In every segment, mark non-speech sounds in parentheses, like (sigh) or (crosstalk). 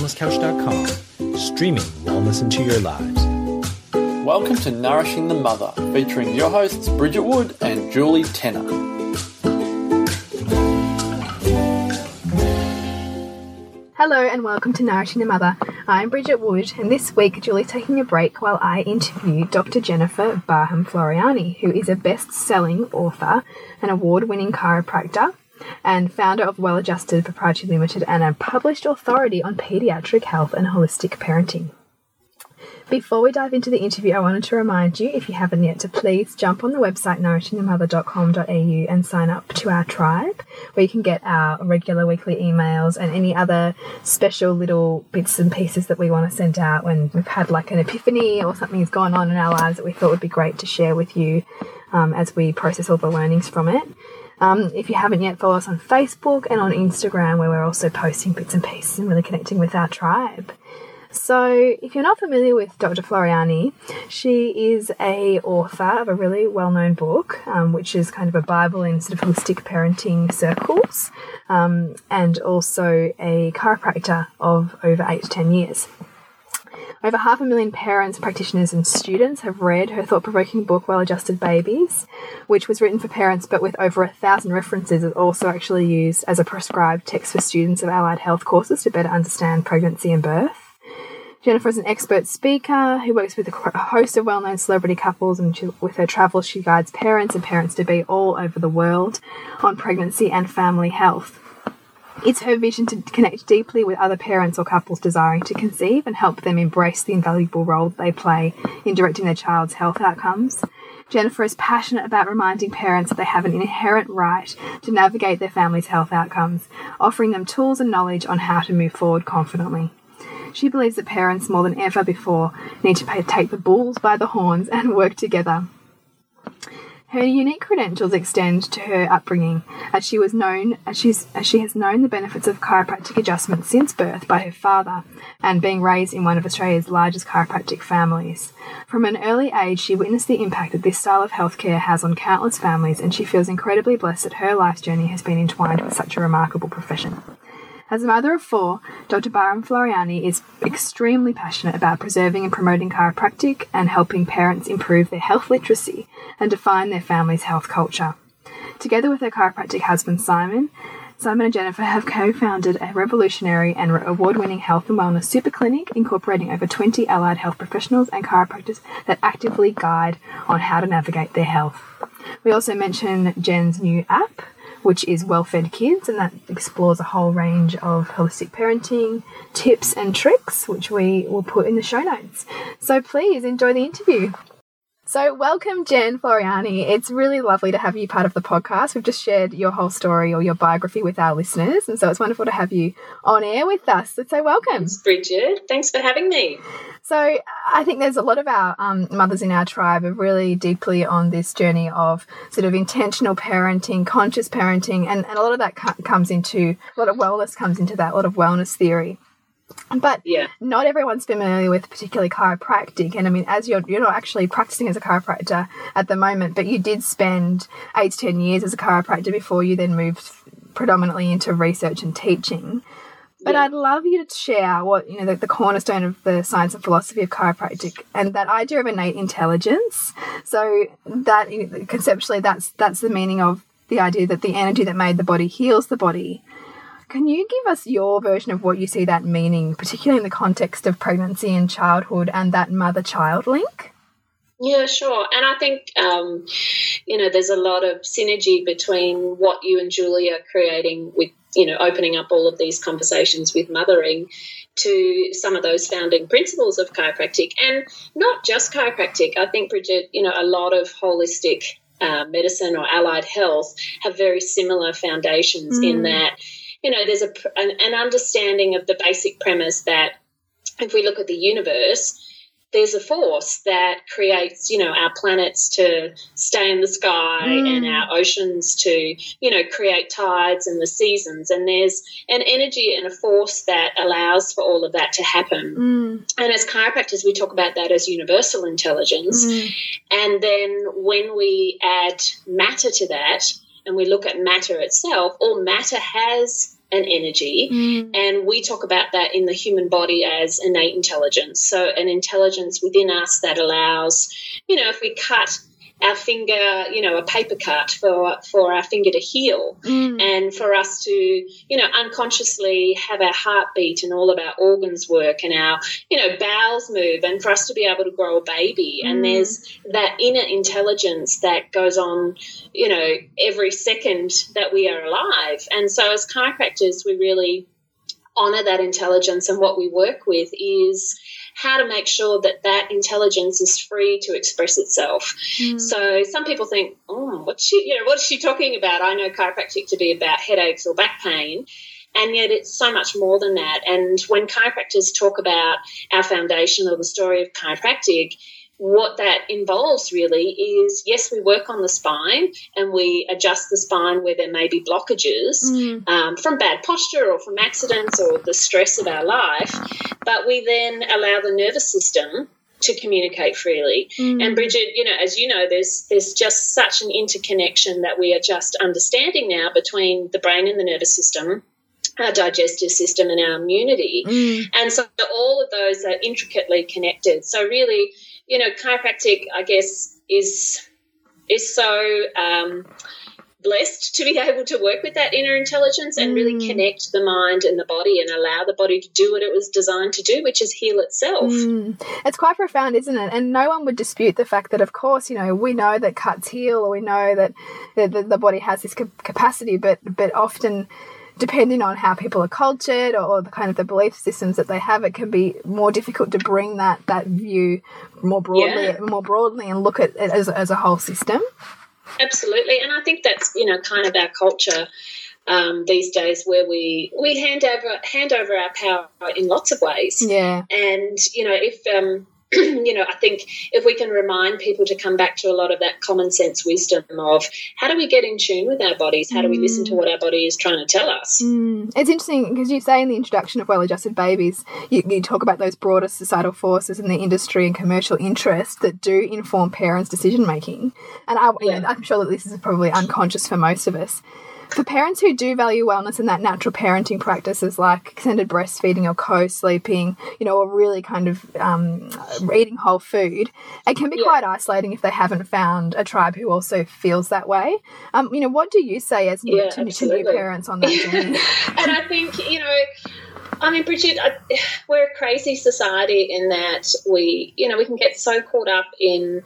wellnesscouch.com, streaming wellness into your lives. Welcome to Nourishing the Mother, featuring your hosts Bridget Wood and Julie Tenner. Hello and welcome to Nourishing the Mother. I'm Bridget Wood, and this week Julie's taking a break while I interview Dr. Jennifer Barham Floreani, who is a best selling author, an award winning chiropractor, and founder of Well Adjusted Proprietary Limited and a published authority on pediatric health and holistic parenting. Before we dive into the interview, I wanted to remind you, if you haven't yet, to please jump on the website nourishingthemother.com.au and sign up to our tribe, where you can get our regular weekly emails and any other special little bits and pieces that we want to send out when we've had like an epiphany or something's gone on in our lives that we thought would be great to share with you um, as we process all the learnings from it. Um, if you haven't yet, follow us on Facebook and on Instagram, where we're also posting bits and pieces and really connecting with our tribe. So, if you're not familiar with Dr. Floreani, she is a author of a really well-known book, um, which is kind of a Bible in sort of holistic parenting circles, um, and also a chiropractor of over eight to ten years. Over half a million parents, practitioners, and students have read her thought provoking book, Well Adjusted Babies, which was written for parents but with over a thousand references. is also actually used as a prescribed text for students of allied health courses to better understand pregnancy and birth. Jennifer is an expert speaker who works with a host of well known celebrity couples, and with her travels, she guides parents and parents to be all over the world on pregnancy and family health. It's her vision to connect deeply with other parents or couples desiring to conceive and help them embrace the invaluable role they play in directing their child's health outcomes. Jennifer is passionate about reminding parents that they have an inherent right to navigate their family's health outcomes, offering them tools and knowledge on how to move forward confidently. She believes that parents, more than ever before, need to take the bulls by the horns and work together her unique credentials extend to her upbringing, as she was known as, she's, as she has known the benefits of chiropractic adjustment since birth by her father, and being raised in one of Australia's largest chiropractic families. From an early age, she witnessed the impact that this style of healthcare has on countless families, and she feels incredibly blessed that her life's journey has been entwined with such a remarkable profession. As a mother of four, Dr. Barham Floreani is extremely passionate about preserving and promoting chiropractic and helping parents improve their health literacy and define their family's health culture. Together with her chiropractic husband Simon, Simon and Jennifer have co founded a revolutionary and award winning health and wellness super clinic incorporating over 20 allied health professionals and chiropractors that actively guide on how to navigate their health. We also mention Jen's new app, which is Well Fed Kids, and that explores a whole range of holistic parenting tips and tricks, which we will put in the show notes. So please enjoy the interview. So, welcome, Jen Floreani. It's really lovely to have you part of the podcast. We've just shared your whole story or your biography with our listeners, and so it's wonderful to have you on air with us. So, welcome. Thanks, Bridget. Thanks for having me. So, I think there's a lot of our um, mothers in our tribe are really deeply on this journey of sort of intentional parenting, conscious parenting, and, and a lot of that comes into a lot of wellness comes into that, a lot of wellness theory. But yeah. not everyone's familiar with particularly chiropractic. And I mean, as you're, you're not actually practicing as a chiropractor at the moment, but you did spend eight to 10 years as a chiropractor before you then moved predominantly into research and teaching. But yeah. I'd love you to share what, you know, the, the, cornerstone of the science and philosophy of chiropractic and that idea of innate intelligence. So that conceptually, that's, that's the meaning of the idea that the energy that made the body heals the body. Can you give us your version of what you see that meaning, particularly in the context of pregnancy and childhood and that mother child link? Yeah, sure. And I think, um, you know, there's a lot of synergy between what you and Julie are creating with, you know, opening up all of these conversations with mothering to some of those founding principles of chiropractic and not just chiropractic. I think, Bridget, you know, a lot of holistic uh, medicine or allied health have very similar foundations mm. in that you know, there's a, an, an understanding of the basic premise that if we look at the universe, there's a force that creates, you know, our planets to stay in the sky mm. and our oceans to, you know, create tides and the seasons. And there's an energy and a force that allows for all of that to happen. Mm. And as chiropractors, we talk about that as universal intelligence. Mm. And then when we add matter to that, and we look at matter itself, all matter has an energy. Mm. And we talk about that in the human body as innate intelligence. So, an intelligence within us that allows, you know, if we cut our finger, you know, a paper cut for for our finger to heal, mm. and for us to, you know, unconsciously have our heartbeat and all of our organs work and our, you know, bowels move, and for us to be able to grow a baby. Mm. And there's that inner intelligence that goes on, you know, every second that we are alive. And so, as chiropractors, we really honor that intelligence, and what we work with is how to make sure that that intelligence is free to express itself. Mm. So some people think, oh, what's she, you know, what is she talking about? I know chiropractic to be about headaches or back pain. And yet it's so much more than that. And when chiropractors talk about our foundation or the story of chiropractic, what that involves really is yes, we work on the spine and we adjust the spine where there may be blockages mm. um, from bad posture or from accidents or the stress of our life, but we then allow the nervous system to communicate freely. Mm. And Bridget, you know, as you know, there's there's just such an interconnection that we are just understanding now between the brain and the nervous system our digestive system and our immunity. Mm. And so all of those are intricately connected. So really, you know, chiropractic, I guess, is is so um, blessed to be (laughs) able to work with that inner intelligence and mm. really connect the mind and the body and allow the body to do what it was designed to do, which is heal itself. Mm. It's quite profound, isn't it? And no one would dispute the fact that, of course, you know, we know that cuts heal, or we know that the, the, the body has this capacity, but but often depending on how people are cultured or the kind of the belief systems that they have, it can be more difficult to bring that that view more broadly, yeah. more broadly, and look at it as, as a whole system. Absolutely, and I think that's you know kind of our culture. Um, these days where we we hand over hand over our power in lots of ways. Yeah. And you know, if um, (clears throat) you know, I think if we can remind people to come back to a lot of that common sense wisdom of how do we get in tune with our bodies? How do we mm. listen to what our body is trying to tell us? Mm. It's interesting because you say in the introduction of Well Adjusted Babies, you, you, talk about those broader societal forces and the industry and commercial interests that do inform parents' decision making. And I, yeah. I'm sure that this is probably unconscious for most of us for parents who do value wellness and that natural parenting practices like extended breastfeeding or co-sleeping, you know, or really kind of um, eating whole food, it can be yeah. quite isolating if they haven't found a tribe who also feels that way. Um, you know, what do you say as yeah, to, to new parents on that journey? (laughs) and I think, you know, I mean, Bridget, I, we're a crazy society in that we, you know, we can get so caught up in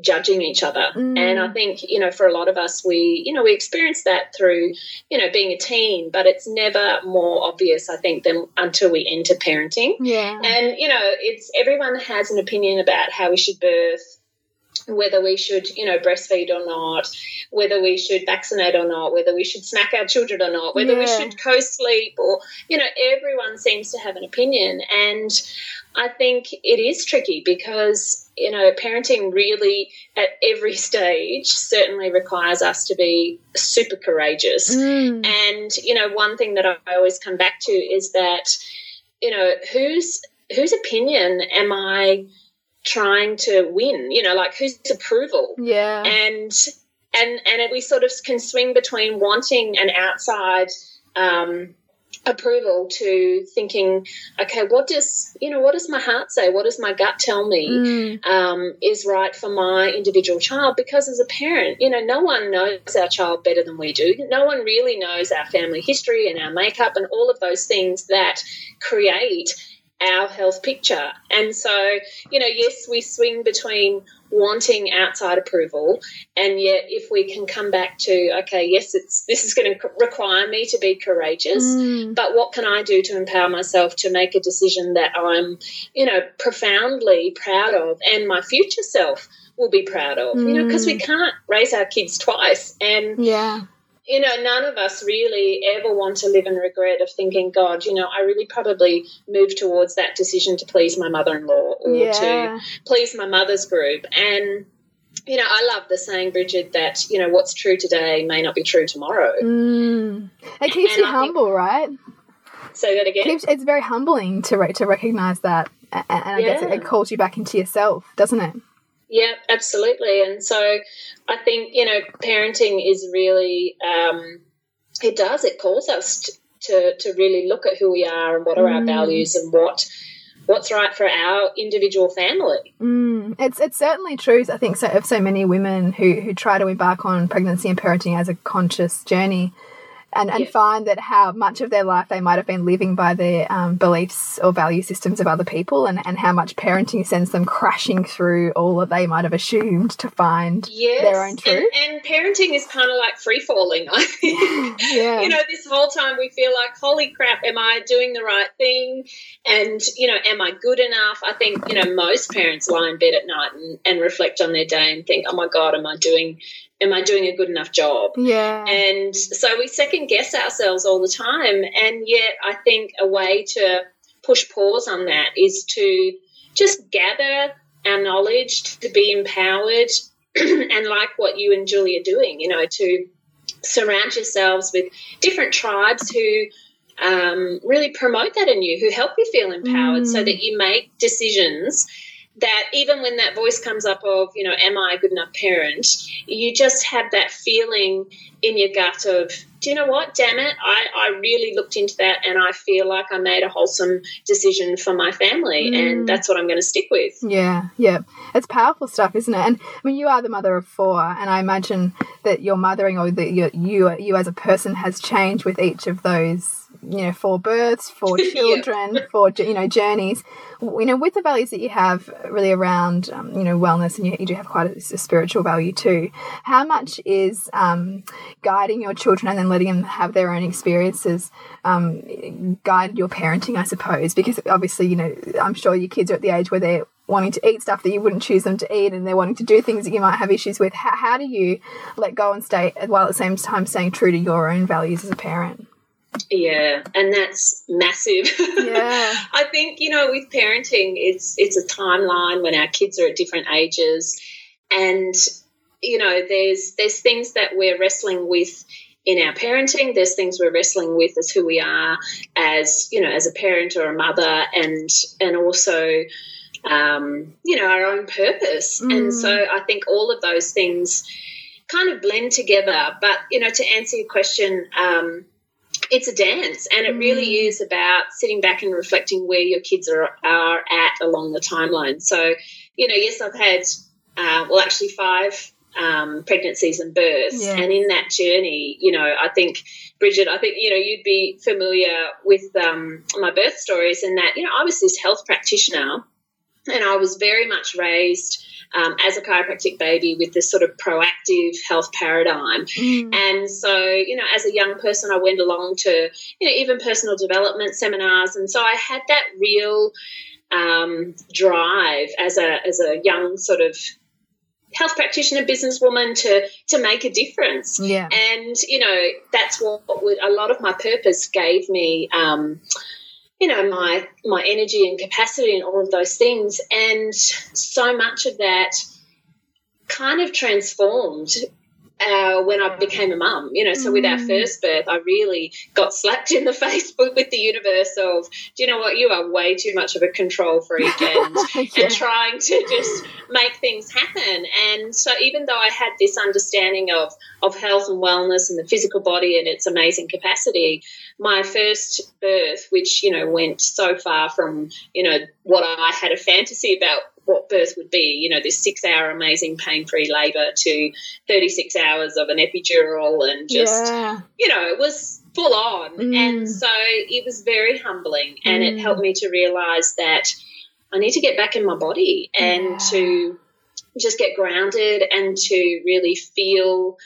judging each other. Mm. And I think, you know, for a lot of us, we, you know, we experience that through, you know, being a teen, but it's never more obvious, I think, than until we enter parenting. Yeah. And, you know, it's everyone has an opinion about how we should birth, whether we should, you know, breastfeed or not, whether we should vaccinate or not, whether we should smack our children or not, whether yeah. we should co sleep or, you know, everyone seems to have an opinion. And I think it is tricky because, you know, parenting really at every (laughs) stage certainly requires us to be super courageous. Mm. And, you know, one thing that I always come back to is that, you know, whose whose opinion am I trying to win? You know, like whose approval? Yeah. And and and we sort of can swing between wanting an outside um, approval to thinking, okay, what does you know, what does my heart say? What does my gut tell me mm. um, is right for my individual child? Because as a parent, you know, no one knows our child better than we do. No one really knows our family history and our makeup and all of those things that create our health picture. And so, you know, yes, we swing between wanting outside approval and yet if we can come back to okay yes it's this is going to require me to be courageous mm. but what can i do to empower myself to make a decision that i'm you know profoundly proud of and my future self will be proud of mm. you know because we mm. can't raise our kids twice and yeah you know, none of us really ever want to live in regret of thinking, God, you know, I really probably moved towards that decision to please my mother in law or yeah. to please my mother's group. And, you know, I love the saying, Bridget, that, you know, what's true today may not be true tomorrow. Mm. It keeps and you I humble, think, right? Say that again. It's, it's very humbling to, to recognize that. And I yeah. guess it, it calls you back into yourself, doesn't it? Yeah, absolutely. And so I think, you know, parenting is really, um, it does, it calls us to to really look at who we are and what are our Mm. values and what what's right for our individual family. Mm, it's it's certainly true. I think so of so many women who who try to embark on pregnancy and parenting as a conscious journey, and and Yeah. find that how much of their life they might have been living by their um, beliefs or value systems of other people, and and how much parenting sends them crashing through all that they might have assumed to find Yes, their own truth. And, and parenting is kind of like free falling. (laughs) I think. yeah. you know, this whole time we feel like, holy crap, am I doing the right thing? And, you know, am I good enough? I think, you know, most parents lie in bed at night and, and reflect on their day and think, oh my God, am I doing am I doing a good enough job? yeah. And so we second guess ourselves all the time. And yet I think a way to push pause on that is to just gather our knowledge, to be empowered, (clears throat) and like what you and Julie are doing, you know, to surround yourselves with different tribes who um, really promote that in you, who help you feel empowered so Mm. that you make decisions that even when that voice comes up of, you know, am I a good enough parent, you just have that feeling in your gut of, do you know what, damn it, I, I really looked into that and I feel like I made a wholesome decision for my family Mm. and that's what I'm going to stick with. Yeah, yeah. It's powerful stuff, isn't it? And I mean, you are the mother of four, and I imagine that your mothering or that you, you, you as a person has changed with each of those, you know, four births, four (laughs) Yeah. children, four, you know, journeys. You know, with the values that you have really around, um, you know, wellness, and you, you do have quite a, a spiritual value too. How much is um, guiding your children and then letting them have their own experiences um, guide your parenting, I suppose? Because obviously, you know, I'm sure your kids are at the age where they're wanting to eat stuff that you wouldn't choose them to eat and they're wanting to do things that you might have issues with. How, how do you let go and stay while at the same time staying true to your own values as a parent? Yeah, and that's massive. Yeah. (laughs) I think you know with parenting, it's it's a timeline when our kids are at different ages, and you know there's there's things that we're wrestling with in our parenting. There's things we're wrestling with as who we are as you know as a parent or a mother, and and also um, you know our own purpose. Mm. And so I think all of those things kind of blend together. But you know to answer your question. Um, it's a dance and it really Mm. is about sitting back and reflecting where your kids are, are at along the timeline so you know yes i've had uh, well actually five um, pregnancies and births Yeah. and in that journey you know i think bridget i think you know you'd be familiar with um, my birth stories and that you know i was this health practitioner and i was very much raised um, as a chiropractic baby with this sort of proactive health paradigm Mm. and so, you know, as a young person, I went along to, you know, even personal development seminars. And so I had that real um, drive as a, as a young sort of health practitioner, businesswoman to, to make a difference. Yeah. And, you know, that's what would, a lot of my purpose gave me, um, you know, my, my energy and capacity and all of those things. And so much of that kind of transformed uh, when I became a mum, you know, so with our Mm. first birth, I really got slapped in the (laughs) face with with the universe of, do you know what, you are way too much of a control freak (laughs) and, (laughs) Yeah. and trying to just make things happen. And so even though I had this understanding of, of health and wellness and the physical body and its amazing capacity, my first birth, which, you know, went so far from, you know, what I had a fantasy about what birth would be, you know, this six hour amazing pain free labour to 36 hours of an epidural and just, yeah. you know, it was full on. Mm. And so it was very humbling and Mm. it helped me to realise that I need to get back in my body and Yeah. to just get grounded and to really feel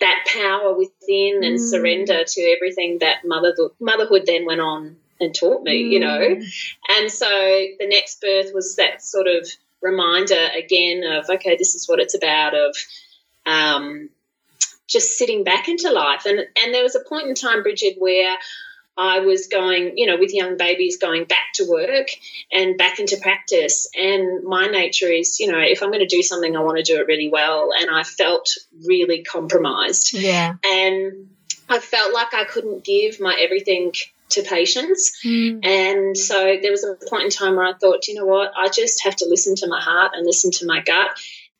that power within and Mm. surrender to everything that motherhood, motherhood then went on and taught me, you know. Mm. And so the next birth was that sort of reminder again of, okay, this is what it's about, of um, just sitting back into life. And, and there was a point in time, Bridget, where I was going, you know, with young babies going back to work and back into practice. And my nature is, you know, if I'm going to do something, I want to do it really well. And I felt really compromised. Yeah. And I felt like I couldn't give my everything to patients. Mm. And so there was a point in time where I thought, you know what, I just have to listen to my heart and listen to my gut.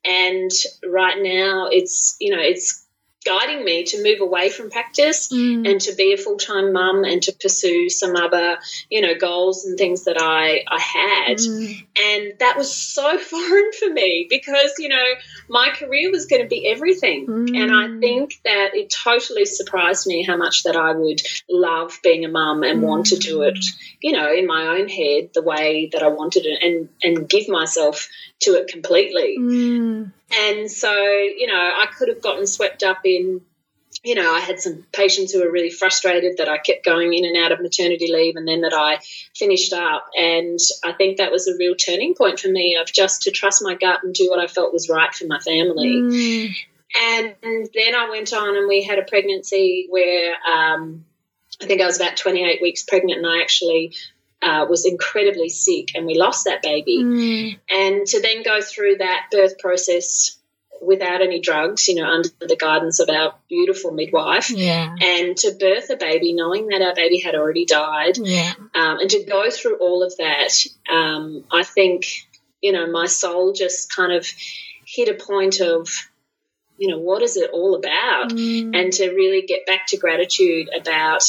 And right now it's, you know, it's guiding me to move away from practice mm. and to be a full-time mum and to pursue some other you know goals and things that i i had mm. and that was so (laughs) foreign for me because you know my career was going to be everything mm. and i think that it totally surprised me how much that i would love being a mum and want to do it you know in my own head the way that i wanted it and and give myself to it completely mm. And so, you know, I could have gotten swept up in, you know, I had some patients who were really frustrated that I kept going in and out of maternity leave and then that I finished up. And I think that was a real turning point for me of just to trust my gut and do what I felt was right for my family. Mm. And, then I went on and we had a pregnancy where um, I think I was about 28 weeks pregnant and I actually uh, was incredibly sick and we lost that baby. Mm. And to then go through that birth process without any drugs, you know, under the guidance of our beautiful midwife, yeah. and to birth a baby knowing that our baby had already died, yeah. um, and to go through all of that, um, I think, you know, my soul just kind of hit a point of, you know, what is it all about? Mm. And to really get back to gratitude about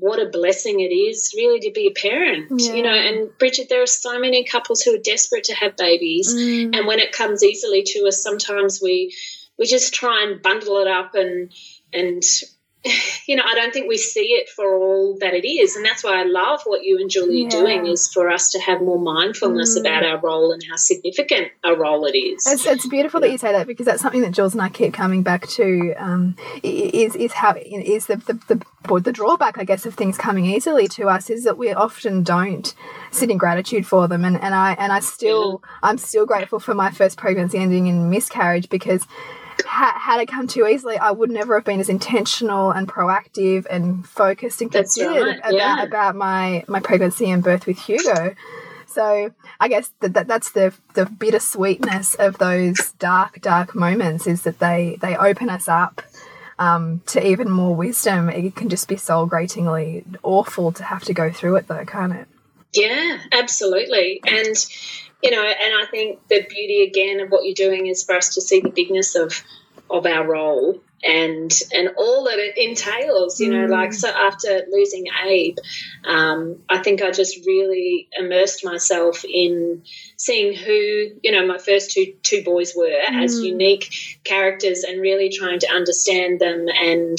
what a blessing it is really to be a parent yeah. you know and bridget there are so many couples who are desperate to have babies mm. and when it comes easily to us sometimes we we just try and bundle it up and and (sighs) you know, I don't think we see it for all that it is. And that's why I love what you and Julie yeah. are doing is for us to have more mindfulness mm. about our role and how significant a role it is. It's, it's beautiful yeah. that you say that because that's something that Jules and I keep coming back to um, is, is how is the, the, the, the drawback, I guess, of things coming easily to us is that we often don't sit in gratitude for them. And, and I, and I still, yeah. I'm still grateful for my first pregnancy ending in miscarriage because had, had it come too easily, I would never have been as intentional and proactive and focused and considered right. about, yeah. about my, my pregnancy and birth with Hugo. So I guess that, that that's the the bittersweetness of those dark dark moments is that they they open us up um, to even more wisdom. It can just be soul gratingly awful to have to go through it though, can't it? Yeah, absolutely. And you know, and I think the beauty again of what you're doing is for us to see the bigness of of our role and and all that it entails you know mm. like so after losing abe um, i think i just really immersed myself in seeing who you know my first two two boys were mm. as unique characters and really trying to understand them and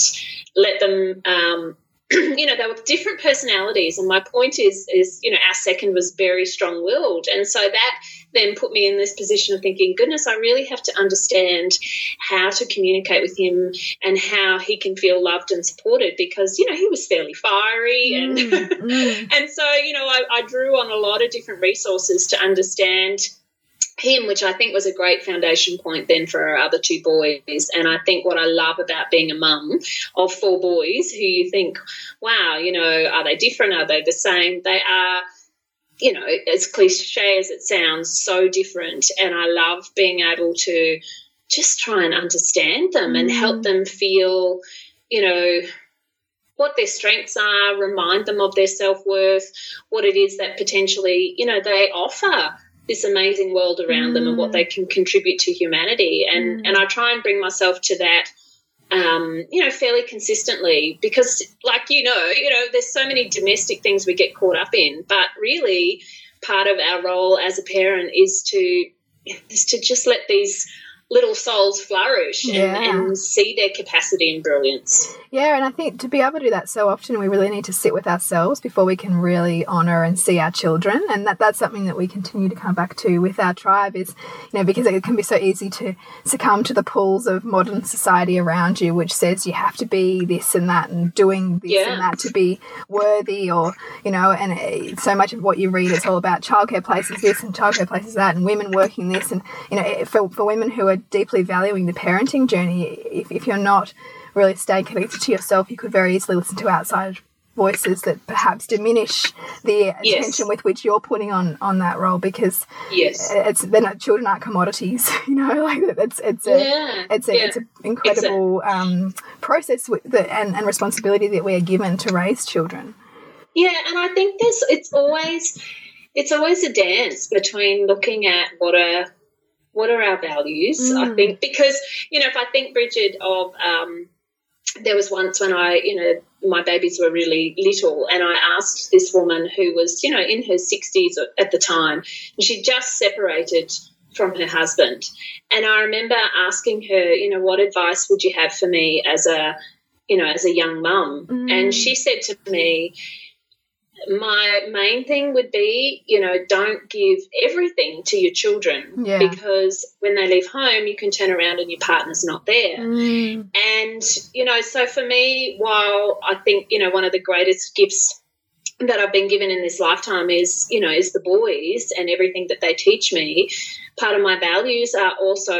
let them um, (clears throat) you know, they were different personalities. And my point is, is, you know, our second was very strong willed. And so that then put me in this position of thinking, goodness, I really have to understand how to communicate with him and how he can feel loved and supported because, you know, he was fairly fiery. And, mm, mm. (laughs) and so, you know, I, I drew on a lot of different resources to understand him, which I think was a great foundation point then for our other two boys. And I think what I love about being a mum of four boys who you think, wow, you know, are they different? Are they the same? They are, you know, as cliche as it sounds, so different. And I love being able to just try and understand them mm. and help them feel, you know, what their strengths are, remind them of their self worth, what it is that potentially, you know, they offer this amazing world around mm. them and what they can contribute to humanity. And mm. and I try and bring myself to that um, you know, fairly consistently because, like you know, you know, there's so many domestic things we get caught up in, but really, part of our role as a parent is to is to just let these little souls flourish yeah. and, and, see their capacity and brilliance. Yeah, and I think to be able to do that so often, we really need to sit with ourselves before we can really honour and see our children. And that, that's something that we continue to come back to with our tribe is, you know, because it can be so easy to succumb to the pulls of modern society around you, which says you have to be this and that and doing this yeah. and that to be worthy or, you know, and so much of what you read is all about childcare places this and childcare places that and women working this. And, you know, for, for women who are deeply valuing the parenting journey, if, if you're not really staying connected to yourself, you could very easily listen to outside voices that perhaps diminish the yes. attention with which you're putting on on that role because yes it's they're not children aren't commodities (laughs) you know like it's it's a yeah. it's a yeah. it's an incredible um, process that, and, and responsibility that we are given to raise children yeah and i think there's it's always it's always a dance between looking at what a what are our values? Mm. I think because you know if I think Bridget of um, there was once when I you know my babies were really little and I asked this woman who was you know in her 60s at the time and she just separated from her husband and I remember asking her you know what advice would you have for me as a you know as a young mum Mm. and she said to me my main thing would be, you know, don't give everything to your children Yeah. because when they leave home, you can turn around and your partner's not there. Mm. And, you know, so for me, while I think, you know, one of the greatest gifts that I've been given in this lifetime is, you know, is the boys and everything that they teach me. Part of my values are also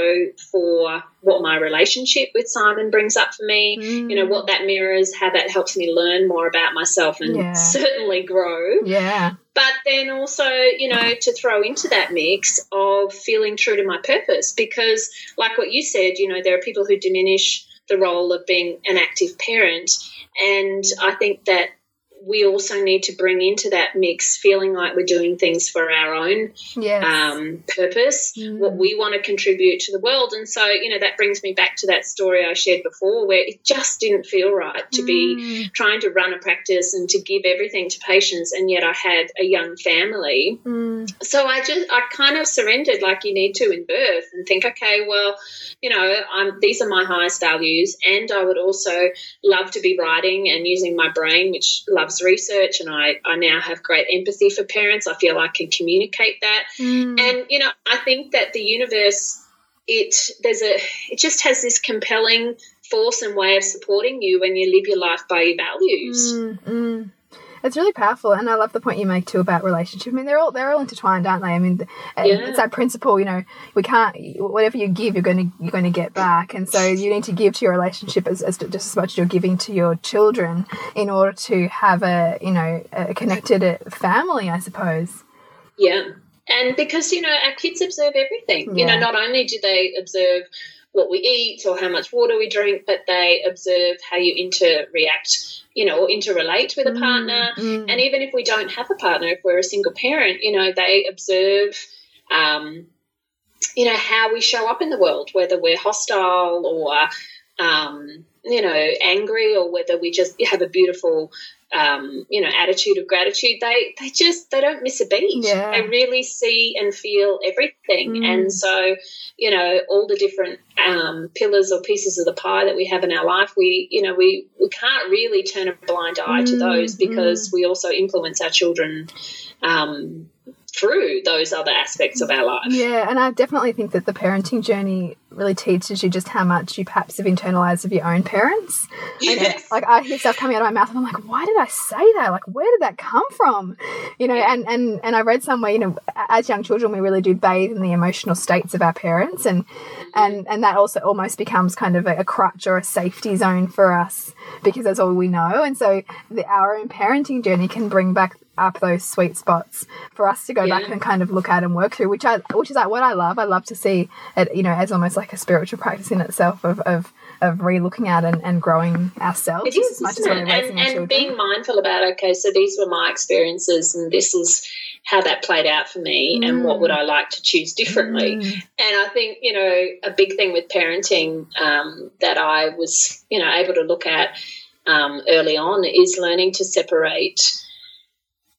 for what my relationship with Simon brings up for me, Mm. you know, what that mirrors, how that helps me learn more about myself and Yeah. (laughs) certainly grow Yeah. but then also you know to throw into that mix of feeling true to my purpose because like what you said you know there are people who diminish the role of being an active parent and i think that we also need to bring into that mix feeling like we're doing things for our own Yes. um, purpose, Mm. what we want to contribute to the world. And so, you know, that brings me back to that story I shared before where it just didn't feel right to be Mm. trying to run a practice and to give everything to patients. And yet I had a young family. Mm. So I just, I kind of surrendered like you need to in birth and think, okay, well, you know, I'm, these are my highest values. And I would also love to be writing and using my brain, which loves research. And I, I now have great empathy for parents. I feel I can communicate that. Mm. And you know, I think that the universe, it there's a it just has this compelling force and way of supporting you when you live your life by your values. Mm, mm. It's really powerful, and I love the point you make too about relationship. I mean, they're all they're all intertwined, aren't they? I mean, Yeah. it's that principle. You know, we can't whatever you give, you're going to you're going to get back, and so you need to give to your relationship as, as just as much as you're giving to your children in order to have a you know a connected uh, family, I suppose. Yeah. And because, you know, our kids observe everything. You know, not only do they observe what we eat or how much water we drink, but they observe how you interact, you know, or interrelate with a partner. Mm. And even if we don't have a partner, if we're a single parent, you know, they observe, um, you know, how we show up in the world, whether we're hostile or, um, you know, angry or whether we just have a beautiful, um, you know, attitude of gratitude. They they just they don't miss a beat. Yeah. They really see and feel everything. Mm. And so, you know, all the different um, pillars or pieces of the pie that we have in our life, we you know we we can't really turn a blind eye to Mm, those because we also influence our children. Um, through those other aspects of our life. Yeah, and I definitely think that the parenting journey really teaches you just how much you perhaps have internalized of your own parents. I Yes. like I hear stuff coming out of my mouth, and I'm like, why did I say that? Like, where did that come from? You know, Yeah. and and and I read somewhere, you know, as young children, we really do bathe in the emotional states of our parents, and mm-hmm. and and that also almost becomes kind of a, a crutch or a safety zone for us because that's all we know. And so, the, our own parenting journey can bring back up those sweet spots for us to go back and kind of look at and work through, which I which is like what I love. I love to see it, you know, as almost like a spiritual practice in itself of of of re-looking at and, and growing ourselves It is, as much as we're raising and, our and being mindful about okay, so these were my experiences, and this is how that played out for me, and what would I like to choose differently? Mm. And I think you know a big thing with parenting um, that I was you know able to look at um, early on is learning to separate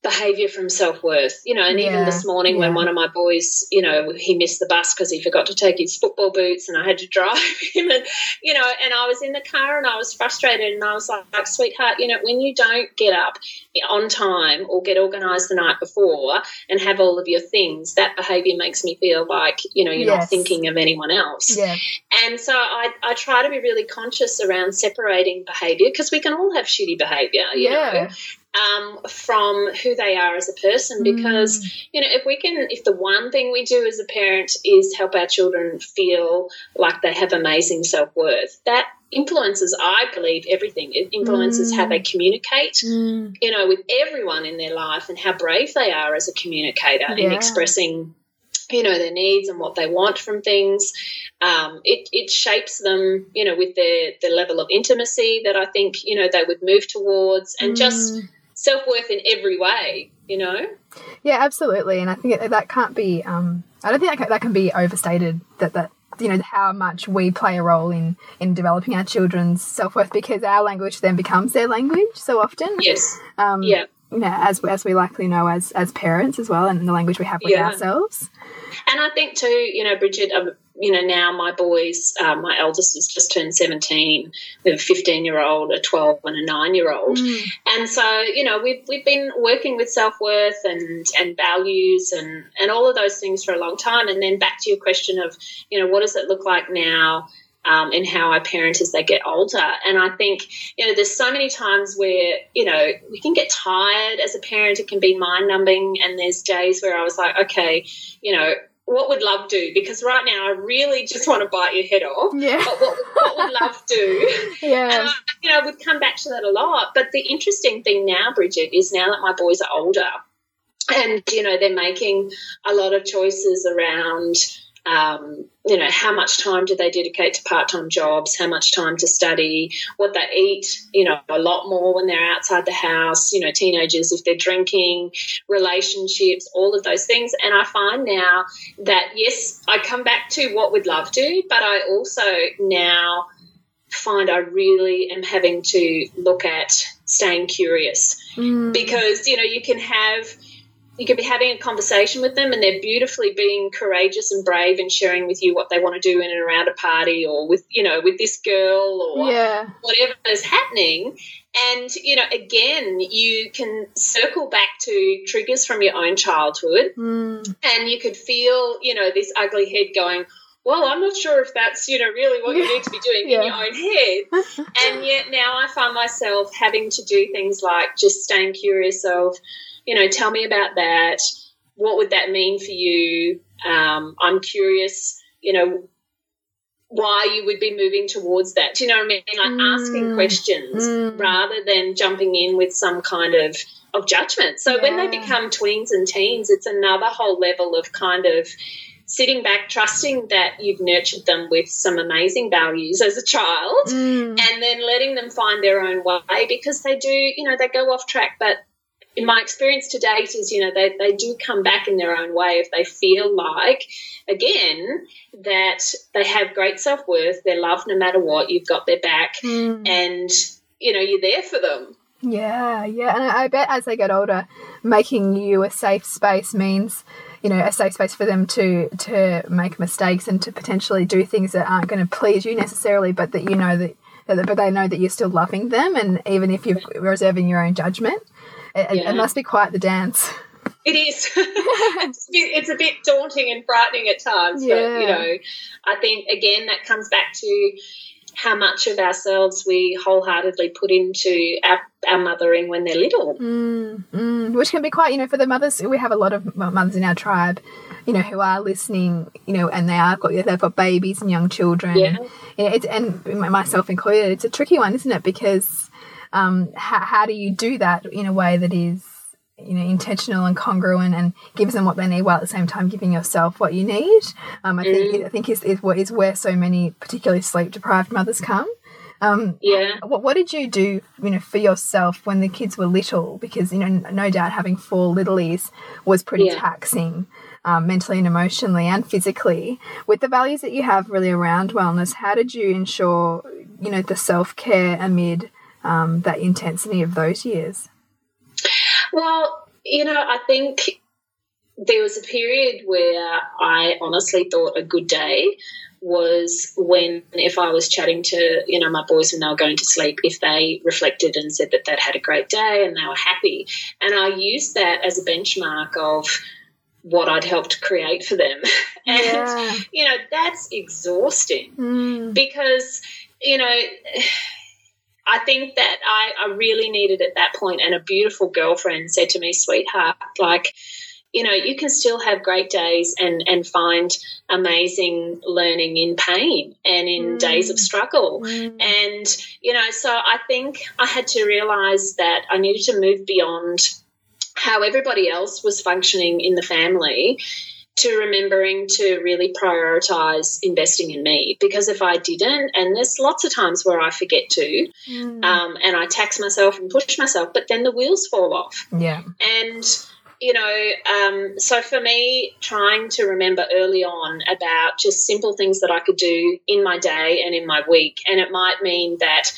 behavior from self-worth you know and even this morning when one of my boys you know he missed the bus because he forgot to take his football boots and i had to (laughs) drive him and you know and i was in the car and i was frustrated and i was like, like sweetheart you know when you don't get up on time or get organized the night before and have all of your things that behavior makes me feel like you know you're not thinking of anyone else. Yeah, and so I, I try to be really conscious around separating behavior because we can all have shitty behavior, you yeah, know, um, from who they are as a person. Because, you know, if we can, if the one thing we do as a parent is help our children feel like they have amazing self worth, that influences, I believe, everything. It influences how they communicate, Mm. you know, with everyone in their life and how brave they are as a communicator in expressing you know their needs and what they want from things um, it, it shapes them you know with their the level of intimacy that i think you know they would move towards and just Mm. self-worth in every way you know? Yeah, absolutely. And I think that can't be, um, I don't think that can, that can be overstated that, that, you know, how much we play a role in, in developing our children's self worth because our language then becomes their language so often. Yes. Um, yeah. You know, as, as we likely know as, as parents as well, and the language we have with Yeah. ourselves. And I think too, you know, Bridget, um, you know, now my boys, um, my eldest has just turned 17. We have a 15 year old, a 12, and a nine year old. And so, you know, we've, we've been working with self worth and, and values and, and all of those things for a long time. And then back to your question of, you know, what does it look like now? Um, and how I parent as they get older. And I think, you know, there's so many times where, you know, we can get tired as a parent. It can be mind numbing. And there's days where I was like, okay, you know, what would love do? Because right now I really just want to bite your head off. Yeah. But what, what would love do? (laughs) Yeah. And I, you know, we've come back to that a lot. But the interesting thing now, Bridget, is now that my boys are older, and you know they're making a lot of choices around. Um, you know, how much time do they dedicate to part time jobs? How much time to study? What they eat? You know, a lot more when they're outside the house. You know, teenagers if they're drinking, relationships, all of those things. And I find now that yes, I come back to what we'd love to, but I also now find I really am having to look at staying curious Mm. because you know you can have you could be having a conversation with them and they're beautifully being courageous and brave and sharing with you what they want to do in and around a party or with you know with this girl or yeah. whatever is happening and you know again you can circle back to triggers from your own childhood Mm. and you could feel you know this ugly head going well i'm not sure if that's you know really what you need to be doing Yeah. in your own head (laughs) and yet now i find myself having to do things like just staying curious of you know tell me about that what would that mean for you um, i'm curious you know why you would be moving towards that do you know what i mean like asking Mm. questions Mm. rather than jumping in with some kind of of judgment so when they become tweens and teens it's another whole level of kind of sitting back trusting that you've nurtured them with some amazing values as a child Mm. and then letting them find their own way because they do, you know, they go off track. But in my experience to date, is, you know, they, they do come back in their own way if they feel like, again, that they have great self worth, they're loved no matter what, you've got their back, Mm. and, you know, you're there for them. Yeah, yeah, and I I bet as they get older, making you a safe space means, you know, a safe space for them to to make mistakes and to potentially do things that aren't going to please you necessarily, but that you know that, that but they know that you're still loving them, and even if you're reserving your own judgment, it, Yeah. it must be quite the dance. It is. (laughs) it's, a bit, it's a bit daunting and frightening at times, but Yeah. you know, I think again that comes back to how much of ourselves we wholeheartedly put into our, our mothering when they're little. Mm, mm, which can be quite, you know, for the mothers. We have a lot of mothers in our tribe, you know, who are listening, you know, and they are got they've got babies and young children. Yeah. And, you know, and myself included, it's a tricky one, isn't it? Because um, how, how do you do that in a way that is, you know, intentional and congruent and gives them what they need while at the same time giving yourself what you need? Um, I think I think is, is what is where so many, particularly sleep deprived mothers come. Um, Yeah. what, what did you do, you know, for yourself when the kids were little? Because you know, no doubt having four littlies was pretty Yeah. taxing, um, mentally and emotionally and physically. With the values that you have really around wellness, how did you ensure, you know, the self care amid um, that intensity of those years? Well, you know, I think there was a period where I honestly thought a good day was when if I was chatting to, you know, my boys when they were going to sleep, if they reflected and said that they'd had a great day and they were happy. And I used that as a benchmark of what I'd helped create for them. (laughs) and, Yeah. you know, that's exhausting Mm, because you know i think that I, I really needed at that point and a beautiful girlfriend said to me sweetheart like you know you can still have great days and and find amazing learning in pain and in Mm. days of struggle mm, and you know so i think i had to realize that i needed to move beyond how everybody else was functioning in the family to remembering to really prioritize investing in me because if I didn't, and there's lots of times where I forget to, mm. um, and I tax myself and push myself, but then the wheels fall off. yeah. And you know, um, so for me, trying to remember early on about just simple things that I could do in my day and in my week. And it might mean that,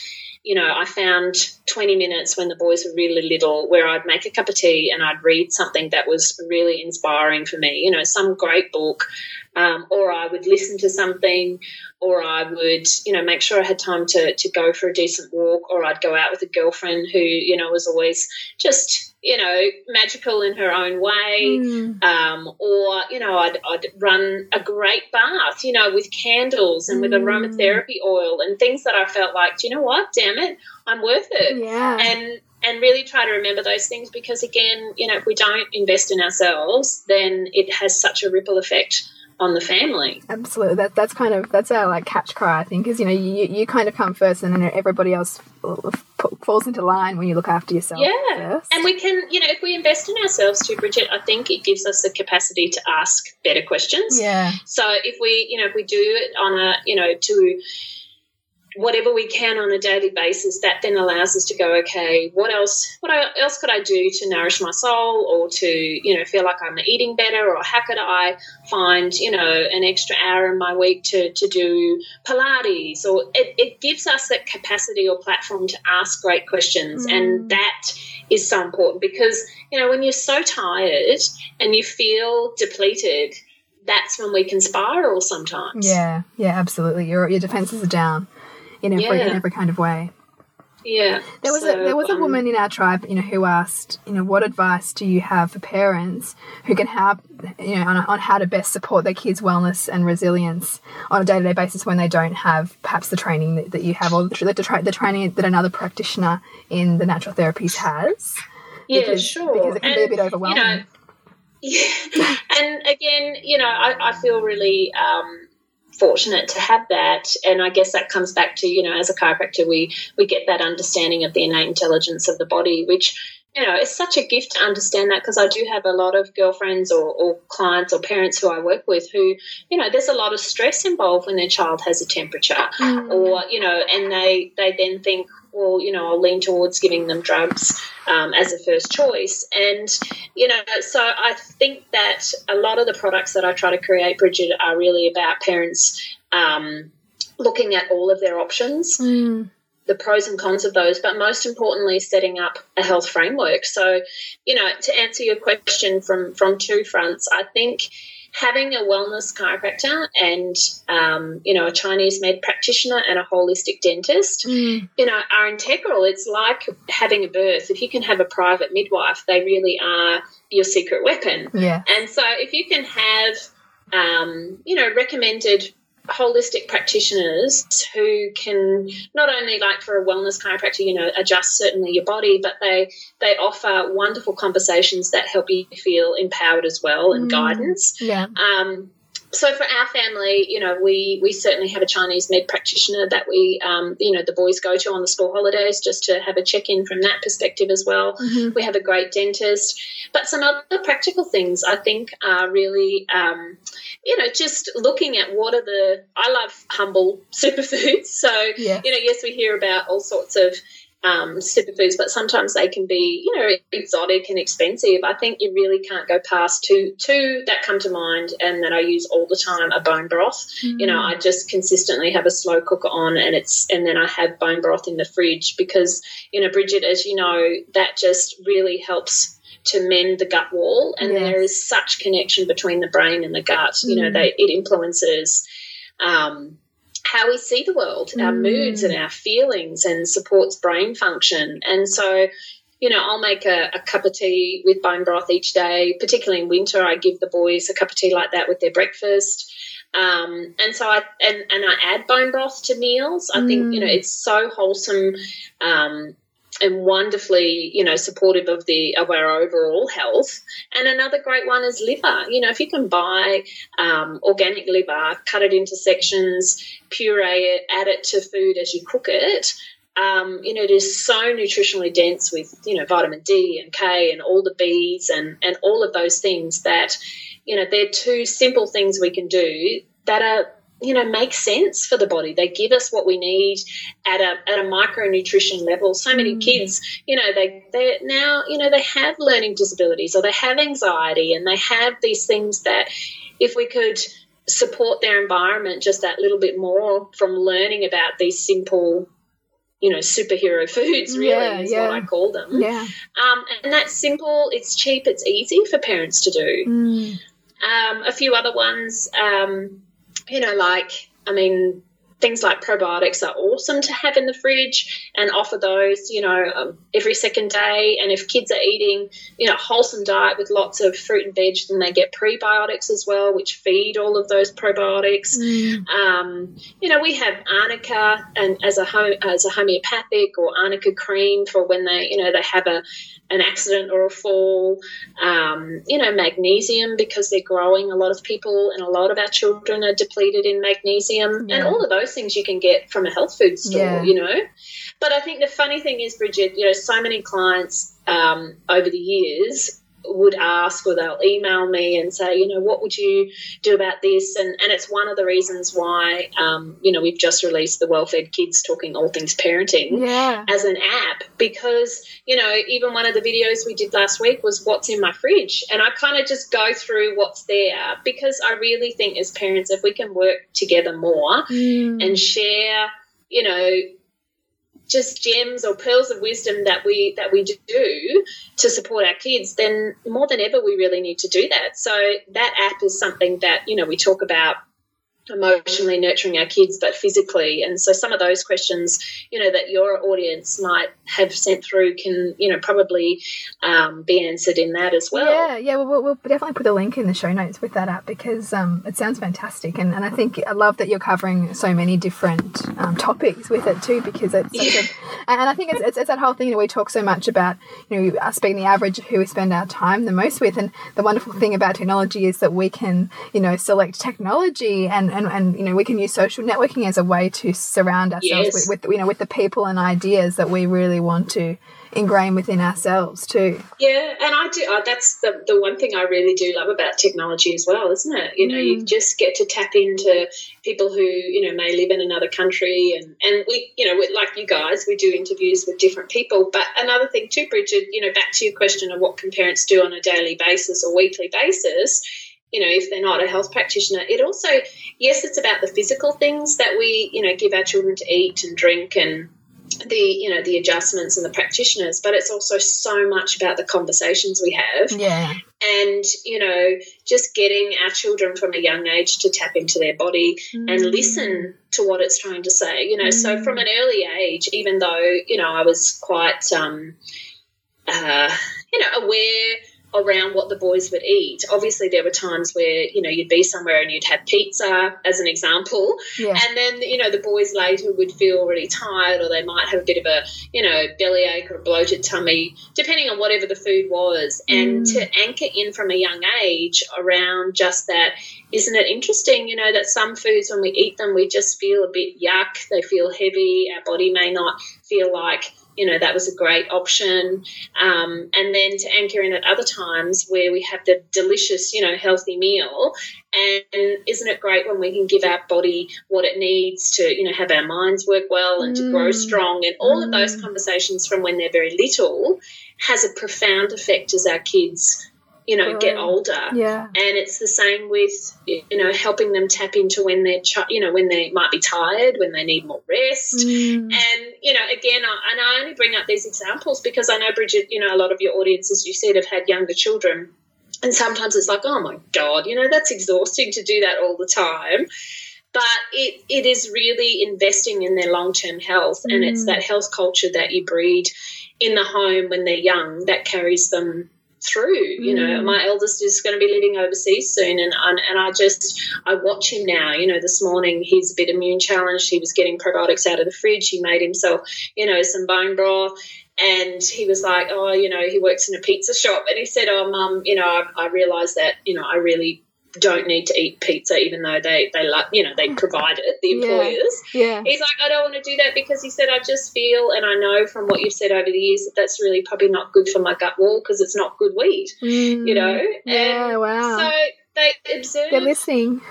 you know, I found 20 minutes when the boys were really little where I'd make a cup of tea and I'd read something that was really inspiring for me, you know, some great book. Um, or I would listen to something, or I would, you know, make sure I had time to, to go for a decent walk, or I'd go out with a girlfriend who, you know, was always just you know, magical in her own way. Mm. Um, or, you know, I'd, I'd run a great bath, you know, with candles and mm. with aromatherapy oil and things that I felt like, do you know what? Damn it, I'm worth it. Yeah. And, and really try to remember those things because, again, you know, if we don't invest in ourselves, then it has such a ripple effect on the family. Absolutely, that that's kind of that's our like catch cry. I think is you know you you kind of come first, and then everybody else falls into line when you look after yourself. Yeah, first. and we can you know if we invest in ourselves too, Bridget, I think it gives us the capacity to ask better questions. Yeah. So if we you know if we do it on a you know to whatever we can on a daily basis, that then allows us to go, okay, what else? What else could I do to nourish my soul, or to you know feel like I'm eating better, or how could I find you know an extra hour in my week to to do Pilates? Or it, it gives us that capacity or platform to ask great questions, mm. and that is so important because you know when you're so tired and you feel depleted that's when we can spiral sometimes. Yeah, yeah, absolutely. Your your defenses are down in every yeah. in every kind of way. Yeah. There was so, a there was a um, woman in our tribe, you know, who asked, you know, what advice do you have for parents who can have, you know, on, on how to best support their kids' wellness and resilience on a day to day basis when they don't have perhaps the training that, that you have or the, the, tra the training that another practitioner in the natural therapies has. Yeah, because, sure. Because it can and, be a bit overwhelming. You know, (laughs) yeah. and again, you know, I, I feel really. Um, fortunate to have that and i guess that comes back to you know as a chiropractor we we get that understanding of the innate intelligence of the body which you know it's such a gift to understand that because i do have a lot of girlfriends or, or clients or parents who i work with who you know there's a lot of stress involved when their child has a temperature mm. or you know and they they then think well, you know, I'll lean towards giving them drugs um, as a first choice. And, you know, so I think that a lot of the products that I try to create, Bridget, are really about parents um, looking at all of their options. Mm. The pros and cons of those, but most importantly, setting up a health framework. So, you know, to answer your question from from two fronts, I think having a wellness chiropractor and um, you know a Chinese med practitioner and a holistic dentist, mm. you know, are integral. It's like having a birth. If you can have a private midwife, they really are your secret weapon. Yeah. And so if you can have um, you know recommended holistic practitioners who can not only like for a wellness chiropractor you know adjust certainly your body but they they offer wonderful conversations that help you feel empowered as well and mm. guidance yeah um, so for our family, you know, we we certainly have a Chinese med practitioner that we, um, you know, the boys go to on the school holidays just to have a check in from that perspective as well. Mm-hmm. We have a great dentist, but some other practical things I think are really, um, you know, just looking at what are the. I love humble (laughs) superfoods, so yeah. you know, yes, we hear about all sorts of um, superfoods, but sometimes they can be, you know, exotic and expensive. I think you really can't go past two two that come to mind and that I use all the time a bone broth. Mm. You know, I just consistently have a slow cooker on and it's and then I have bone broth in the fridge because, you know, Bridget, as you know, that just really helps to mend the gut wall and yes. there is such connection between the brain and the gut. Mm. You know, mm. they it influences um, how we see the world, mm. our moods and our feelings, and supports brain function. And so, you know, I'll make a, a, cup of tea with bone broth each day, particularly in winter. I give the boys a cup of tea like that with their breakfast. Um, and so I and, and I add bone broth to meals. I mm. think you know it's so wholesome. Um, and wonderfully, you know, supportive of the of our overall health. And another great one is liver. You know, if you can buy um, organic liver, cut it into sections, puree it, add it to food as you cook it. Um, you know, it is so nutritionally dense with you know vitamin D and K and all the B's and and all of those things that you know they're two simple things we can do that are you know make sense for the body they give us what we need at a at a micronutrition level so many Mm. kids you know they they now you know they have learning disabilities or they have anxiety and they have these things that if we could support their environment just that little bit more from learning about these simple you know superhero (laughs) foods really Yeah, is yeah. what i call them Yeah. um, and that's simple it's cheap it's easy for parents to do Mm. um, a few other ones, um, you know, like, I mean, things like probiotics are awesome to have in the fridge and offer those, you know, um, every second day. And if kids are eating, you know, a wholesome diet with lots of fruit and veg, then they get prebiotics as well, which feed all of those probiotics. Mm. Um, you know, we have arnica and as a home, as a homeopathic or arnica cream for when they, you know, they have a an accident or a fall. Um, you know, magnesium because they're growing. A lot of people and a lot of our children are depleted in magnesium, Yeah. and all of those things you can get from a health food store. Yeah. You know, but I think the funny thing is, Bridget, you know, so many clients um, over the years would ask or they'll email me and say, you know, what would you do about this? And and it's one of the reasons why, um, you know, we've just released the Well-Fed Kids Talking All Things Parenting Yeah. as an app because you know even one of the videos we did last week was what's in my fridge and i kind of just go through what's there because i really think as parents if we can work together more Mm. and share you know just gems or pearls of wisdom that we that we do to support our kids then more than ever we really need to do that. So that app is something that you know we talk about emotionally nurturing our kids but physically. And so some of those questions you know that your audience might have sent through can you know probably um, be answered in that as well. Yeah, yeah, well, we'll, we'll definitely put a link in the show notes with that app because um, it sounds fantastic, and, and I think I love that you're covering so many different um, topics with it too because it's such a, and I think it's, it's, it's that whole thing that we talk so much about you know us being the average of who we spend our time the most with, and the wonderful thing about technology is that we can you know select technology and and, and you know we can use social networking as a way to surround ourselves Yes. with, with you know with the people and ideas that we really want to ingrain within ourselves too. Yeah, and I do. Uh, that's the the one thing I really do love about technology as well, isn't it? You know, you just get to tap into people who you know may live in another country, and and we, you know, like you guys, we do interviews with different people. But another thing too, Bridget, you know, back to your question of what can parents do on a daily basis or weekly basis. You know, if they're not a health practitioner, it also, yes, it's about the physical things that we, you know, give our children to eat and drink and the you know the adjustments and the practitioners but it's also so much about the conversations we have. Yeah. and you know just getting our children from a young age to tap into their body and listen to what it's trying to say you know. So from an early age even though you know i was quite um uh you know aware around what the boys would eat obviously there were times where you know you'd be somewhere and you'd have pizza as an example Yeah. and then, you know, the boys later would feel really tired or they might have a bit of a, you know, bellyache or a bloated tummy, depending on whatever the food was. And Mm. to anchor in from a young age around just that, isn't it interesting, you know, that some foods, when we eat them, we just feel a bit yuck, they feel heavy, our body may not feel like, you know, that was a great option. Um, and then to anchor in at other times where we have the delicious, you know, healthy meal and isn't it great when we can give our body what it needs to, you know, have our minds work well and to grow Mm. strong? And all of those conversations from when they're very little has a profound effect as our kids, you know, get older. Yeah. And it's the same with, you know, helping them tap into when they're, ch- you know, when they might be tired, when they need more rest. Mm. And, you know, again, I, and I only bring up these examples because I know, Bridget, you know, a lot of your audiences you said, have had younger children. And sometimes it's like, oh my God, you know, that's exhausting to do that all the time. But it, it is really investing in their long term health. And it's Mm. that health culture that you breed in the home when they're young that carries them through. You know, Mm. my eldest is going to be living overseas soon, and and and I just I watch him now. You know, this morning he's a bit immune challenged. He was getting probiotics out of the fridge. He made himself, you know, some bone broth. And he was like, oh, you know, he works in a pizza shop. And he said, oh, mum, you know, I, I realised that, you know, I really don't need to eat pizza, even though they, they like, you know, they provide it, the employers. Yeah. He's like, I don't want to do that because he said, I just feel, and I know from what you've said over the years that that's really probably not good for my gut wall because it's not good wheat, you know? Mm. Yeah, and wow. So they observe. They're listening. (laughs)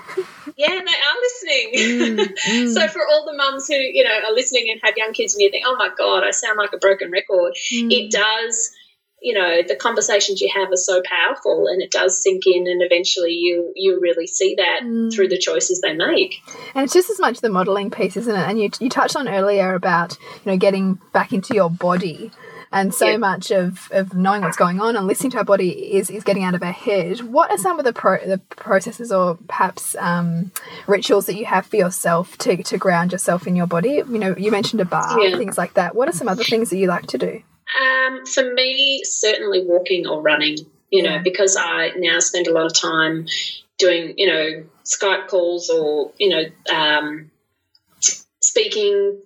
Yeah, they are listening. Mm, (laughs) mm. so for all the mums who you know are listening and have young kids, and you think, "Oh my god, I sound like a broken record," Mm. it does. You know, the conversations you have are so powerful, and it does sink in, and eventually you you really see that Mm. through the choices they make. And it's just as much the modeling piece, isn't it? And you, you touched on earlier about you know getting back into your body, and so Yeah. much of, of knowing what's going on and listening to our body is, is getting out of our head. What are some of the pro, the processes or perhaps um, rituals that you have for yourself to, to ground yourself in your body? You know, you mentioned a bath, Yeah. things like that. What are some other things that you like to do? Um, for me, certainly walking or running, you know, because I now spend a lot of time doing, you know, Skype calls or, you know, um, speaking,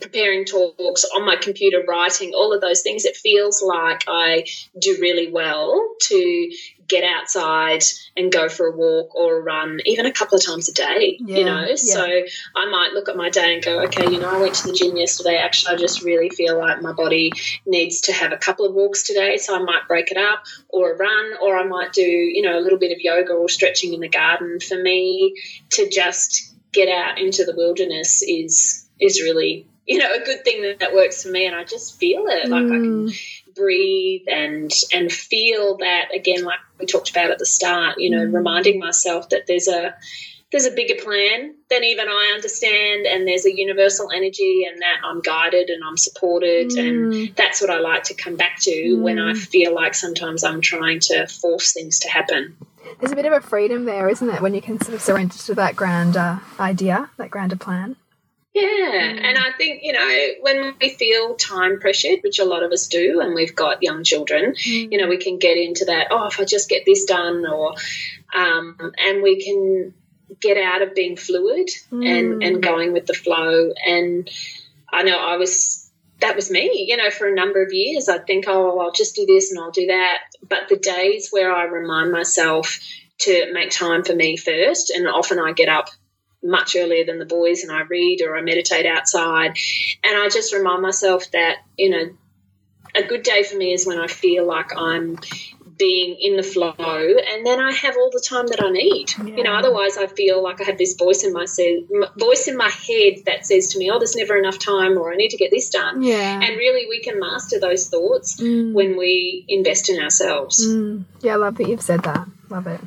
preparing talks on my computer, writing, all of those things. It feels like I do really well to get outside and go for a walk or a run, even a couple of times a day, Yeah, you know. yeah. So I might look at my day and go, okay, you know, I went to the gym yesterday. Actually, I just really feel like my body needs to have a couple of walks today. So I might break it up or a run, or I might do, you know, a little bit of yoga or stretching in the garden. For me, to just get out into the wilderness is is really you know a good thing that, that works for me and i just feel it like i can Mm, breathe and and feel that again like we talked about at the start you know Mm. reminding myself that there's a there's a bigger plan than even I understand, and there's a universal energy, and that I'm guided and I'm supported, and mm, that's what I like to come back to when I Mm. feel like sometimes I'm trying to force things to happen. there's a bit of a freedom there, isn't it, when you can sort of surrender to that grander idea, that grander plan? Yeah, Mm. and I think, you know, when we feel time pressured, which a lot of us do, and we've got young children, you know, we can get into that, oh, if I just get this done, or, um, and we can get out of being fluid and, Mm. and going with the flow. And I know I was, that was me, you know, for a number of years. I'd think, oh, I'll just do this and I'll do that. But the days where I remind myself to make time for me first, and often I get up much earlier than the boys and I read or I meditate outside. And I just remind myself that, you know, a good day for me is when I feel like I'm being in the flow and then I have all the time that I need. You know, otherwise I feel like I have this voice in my se- voice in my head that says to me, "Oh, there's never enough time," or "I need to get this done." Yeah. And really, we can master those thoughts Mm. when we invest in ourselves. Mm, yeah, I love that you've said that. Love it.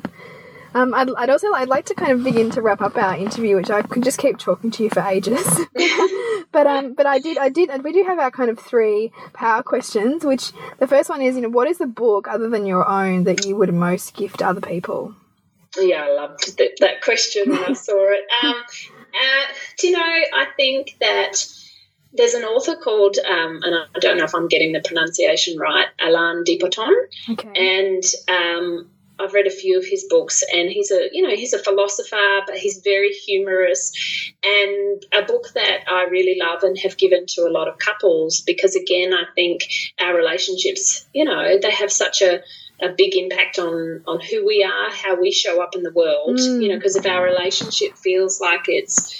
Um, I'd, I'd also I'd like to kind of begin to wrap up our interview, which I could just keep talking to you for ages. (laughs) (laughs) but um, but I did I did we do have our kind of three power questions. Which the first one is, you know, what is the book other than your own that you would most gift other people? Yeah, I loved th- that question when I (laughs) saw it. Um, uh, do you know, I think that there's an author called, um, and I don't know if I'm getting the pronunciation right, Alain de Botton, Okay. and um, I've read a few of his books, and he's a, you know, he's a philosopher, but he's very humorous, and a book that I really love and have given to a lot of couples because, again, I think our relationships, you know, they have such a a big impact on on who we are, how we show up in the world. Mm. You know, because if our relationship feels like it's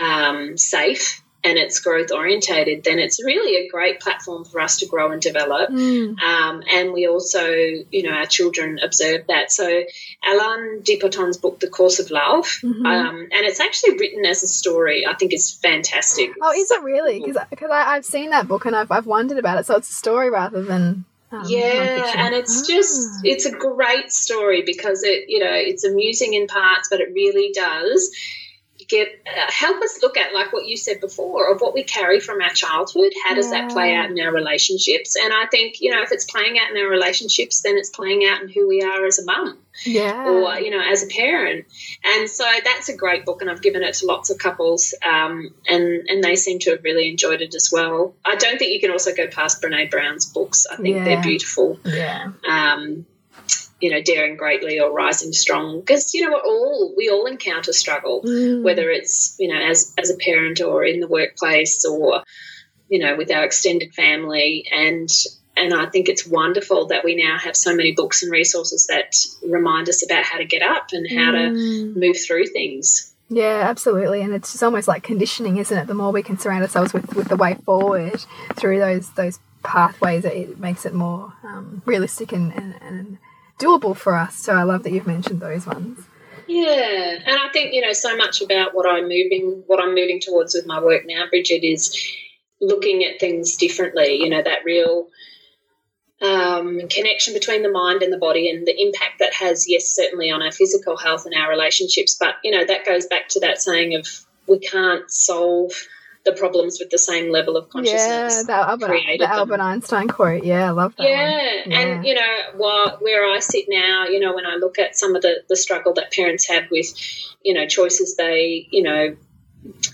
um, safe and it's growth orientated, then it's really a great platform for us to grow and develop. Mm, Um, and we also, you know, our children observe that. So, Alain de Botton's book, The Course of Love, mhm. um, and it's actually written as a story. I think it's fantastic. oh, is it really? Because I've seen that book and I've I've wondered about it. So it's a story rather than um, yeah, and it's Ah. just it's a great story because it you know it's amusing in parts, but it really does get uh, help us look at like what you said before of what we carry from our childhood. How does that play out in our relationships? And I think you know if it's playing out in our relationships, then it's playing out in who we are as a mum yeah. or you know as a parent. And so that's a great book, and I've given it to lots of couples, um, and and they seem to have really enjoyed it as well. I don't think you can also go past Brene Brown's books. I think Yeah. they're beautiful yeah. um, you know, daring greatly or rising strong. Because you know, all we all encounter struggle, Mm. whether it's you know as as a parent or in the workplace or you know with our extended family and. And I think it's wonderful that we now have so many books and resources that remind us about how to get up and how to Mm. move through things. Yeah, absolutely, and it's just almost like conditioning, isn't it? The more we can surround ourselves with, with the way forward through those those pathways, it makes it more um, realistic and, and, and doable for us. So I love that you've mentioned those ones. Yeah, and I think you know so much about what I'm moving, what I'm moving towards with my work now, Bridget, is looking at things differently. You know that real um, connection between the mind and the body, and the impact that has, yes, certainly on our physical health and our relationships. But you know that goes back to that saying of we can't solve the problems with the same level of consciousness. Yeah, the Albert, the Albert Einstein quote. Yeah, I love that. Yeah. yeah. and you know, while, where I sit now, you know, when I look at some of the the struggle that parents have with, you know, choices they, you know,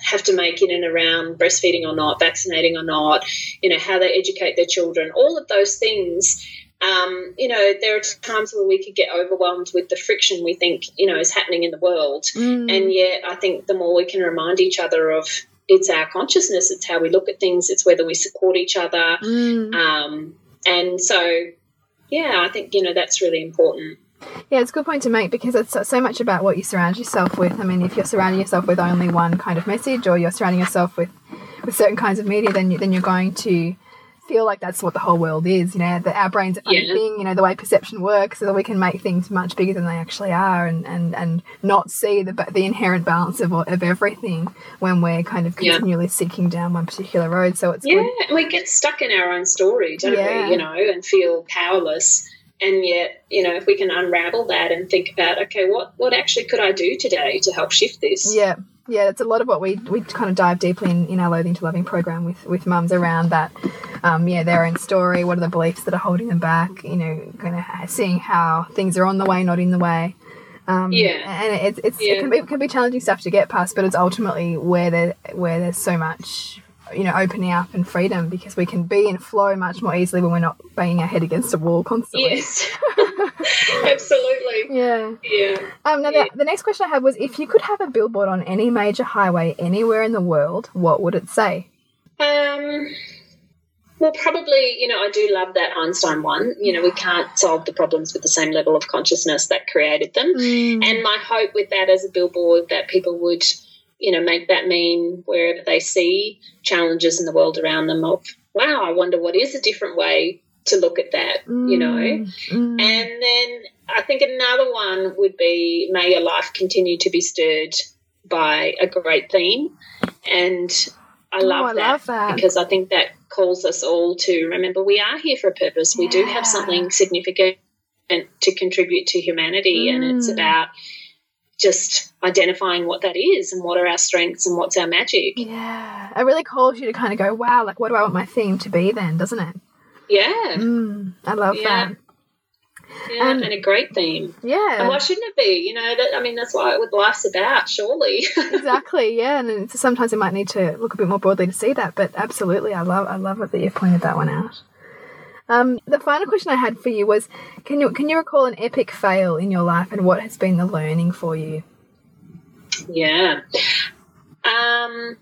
have to make in and around breastfeeding or not, vaccinating or not, you know, how they educate their children, all of those things. Um, you know, there are times where we could get overwhelmed with the friction we think, you know, is happening in the world. Mm. And yet, I think the more we can remind each other of it's our consciousness, it's how we look at things, it's whether we support each other. Mm. Um, and so, yeah, I think, you know, that's really important. Yeah, it's a good point to make because it's so much about what you surround yourself with. I mean, if you're surrounding yourself with only one kind of message or you're surrounding yourself with, with certain kinds of media, then, you, then you're going to feel like that's what the whole world is. You know, that our brains are yeah. thing. You know, the way perception works, so that we can make things much bigger than they actually are, and and and not see the the inherent balance of of everything when we're kind of continually yeah. seeking down one particular road. So it's yeah, good. we get stuck in our own story, don't yeah. we? You know, and feel powerless. And yet, you know, if we can unravel that and think about, okay, what what actually could I do today to help shift this? Yeah, yeah, it's a lot of what we we kind of dive deeply in, in our loathing to loving program with with mums around that. Um, yeah, their own story. What are the beliefs that are holding them back? You know, kind of seeing how things are on the way, not in the way. Um, yeah, and it's it's yeah. it can be it can be challenging stuff to get past, but it's ultimately where there where there's so much you know opening up and freedom because we can be in flow much more easily when we're not banging our head against a wall constantly. Yes, (laughs) absolutely. Yeah, yeah. Um, now yeah. The, the next question I had was if you could have a billboard on any major highway anywhere in the world, what would it say? Um. Well, probably, you know, I do love that Einstein one. You know, we can't solve the problems with the same level of consciousness that created them. Mm. And my hope with that as a billboard that people would you know, make that mean wherever they see challenges in the world around them of, wow, I wonder what is a different way to look at that, mm, you know? Mm. And then I think another one would be may your life continue to be stirred by a great theme. And I love, oh, I that, love that, because I think that calls us all to remember we are here for a purpose. We do have something significant to contribute to humanity, mm. and it's mm. about just identifying what that is and what are our strengths and what's our magic. Yeah. It really calls you to kind of go, wow, like what do I want my theme to be then, doesn't it? Yeah. Mm, I love yeah. that. Yeah, and, and, a great theme. Yeah. And why shouldn't it be? You know, that I mean, that's what life's about, surely. (laughs) exactly. Yeah, and sometimes we might need to look a bit more broadly to see that, but absolutely, I love, I love it that you've pointed that one out. Um, the final question I had for you was, can you can you recall an epic fail in your life and what has been the learning for you? Yeah, um,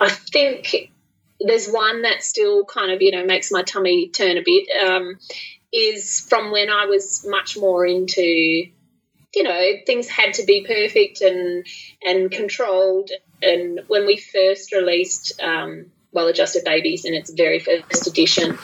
I think there's one that still kind of you know makes my tummy turn a bit. Um, is from when I was much more into you know things had to be perfect and and controlled and when we first released um, well adjusted babies in its very first edition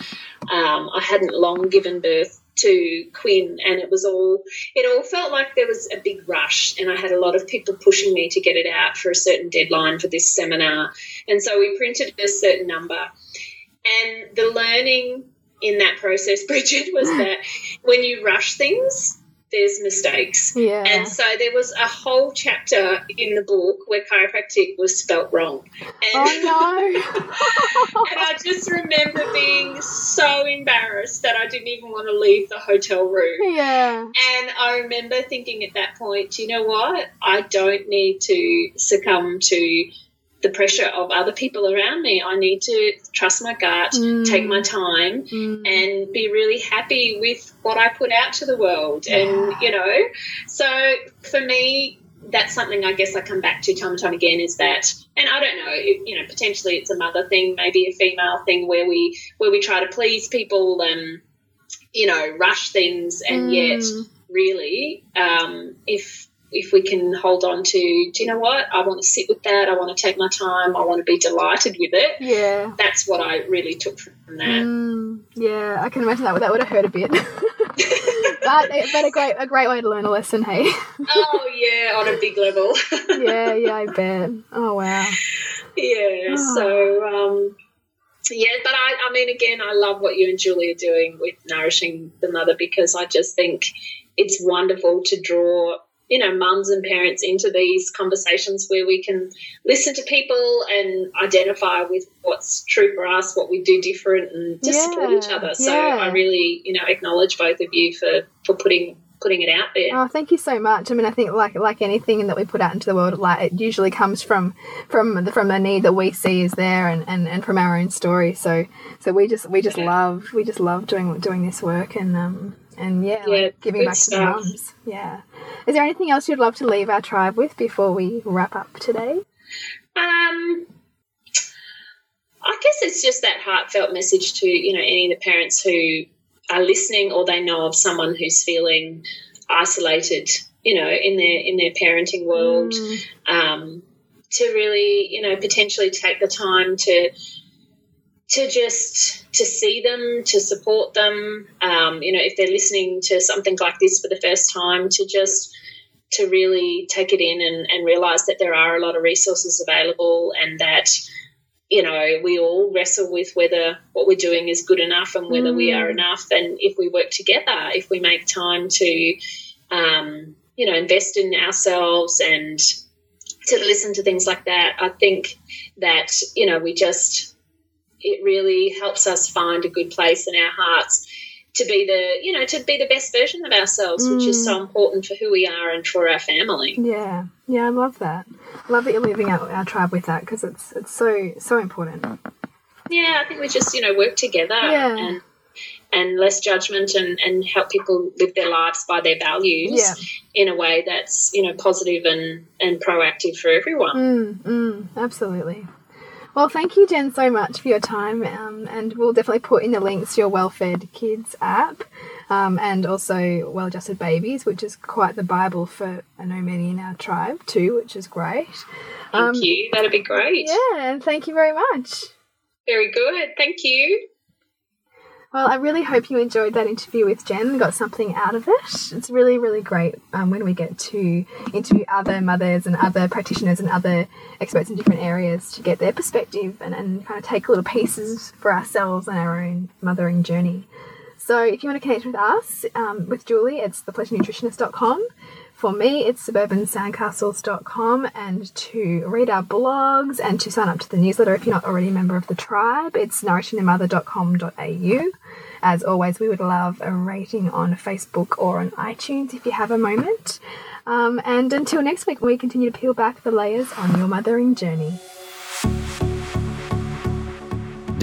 um, I hadn't long given birth to Quinn, and it was all it all felt like there was a big rush, and I had a lot of people pushing me to get it out for a certain deadline for this seminar, and so we printed a certain number, and the learning in that process, (laughs) Bridget, was that when you rush things, there's mistakes. Yeah. And so there was a whole chapter in the book where chiropractic was spelt wrong. And, oh no. (laughs) and I just remember being so embarrassed that I didn't even want to leave the hotel room. Yeah. And I remember thinking at that point, you know what? I don't need to succumb to the pressure of other people around me. I need to trust my gut, mm. take my time, mm. and be really happy with what I put out to the world. Yeah. And, you know, so for me, that's something I guess I come back to time and time again is that, and I don't know, you know, potentially it's a mother thing, maybe a female thing where we where we try to please people and you know rush things, and mm. yet really, um, if if we can hold on to, do you know what? I want to sit with that. I want to take my time. I want to be delighted with it. Yeah. That's what I really took from that. Mm, yeah, I can imagine that. That would have hurt a bit. (laughs) but, but a great a great way to learn a lesson, hey. (laughs) oh yeah, on a big level. (laughs) yeah, yeah, I bet. Oh wow. Yeah. Oh. So um, yeah, but I, I mean, again, I love what you and Julie are doing with nourishing the mother because I just think it's wonderful to draw you know, mums and parents into these conversations where we can listen to people and identify with what's true for us, what we do different, and just yeah, support each other. So yeah. I really, you know, acknowledge both of you for for putting putting it out there. Oh, thank you so much. I mean, I think like like anything that we put out into the world, like it usually comes from from the, from the need that we see is there, and, and, and from our own story. So so we just we just yeah. love we just love doing doing this work and um and yeah, yeah like giving back stuff. to the mums. Yeah. Is there anything else you'd love to leave our tribe with before we wrap up today? Um, I guess it's just that heartfelt message to you know any of the parents who are listening or they know of someone who's feeling isolated, you know, in their in their parenting world. Mm. Um, to really, you know, potentially take the time to to just to see them, to support them. Um, you know, if they're listening to something like this for the first time, to just to really take it in and, and realize that there are a lot of resources available and that you know we all wrestle with whether what we're doing is good enough and whether mm. we are mm. enough and if we work together if we make time to um, you know invest in ourselves and to listen to things like that i think that you know we just it really helps us find a good place in our hearts to be the you know to be the best version of ourselves mm. which is so mm. important for who we are and for our family yeah yeah i love that I love that you're living out our tribe with that because it's it's so so important yeah i think we just you know work together yeah. and and less judgment and, and help people live their lives by their values yeah. in a way that's you know positive and and proactive for everyone mm, mm, absolutely well, thank you, Jen, so much for your time. Um, and we'll definitely put in the links to your Well Fed Kids app um, and also Well Adjusted Babies, which is quite the Bible for, I know, many in our tribe too, which is great. Thank um, you. That'd be great. Yeah, and thank you very much. Very good. Thank you. Well, I really hope you enjoyed that interview with Jen and got something out of it. It's really, really great um, when we get to interview other mothers and other practitioners and other experts in different areas to get their perspective and, and kind of take little pieces for ourselves and our own mothering journey. So if you want to connect with us, um, with Julie, it's thepleasurenutritionist.com. For me, it's suburbansandcastles.com and to read our blogs and to sign up to the newsletter if you're not already a member of the tribe, it's nourishingthemother.com.au. As always, we would love a rating on Facebook or on iTunes if you have a moment. Um, and until next week, we continue to peel back the layers on your mothering journey.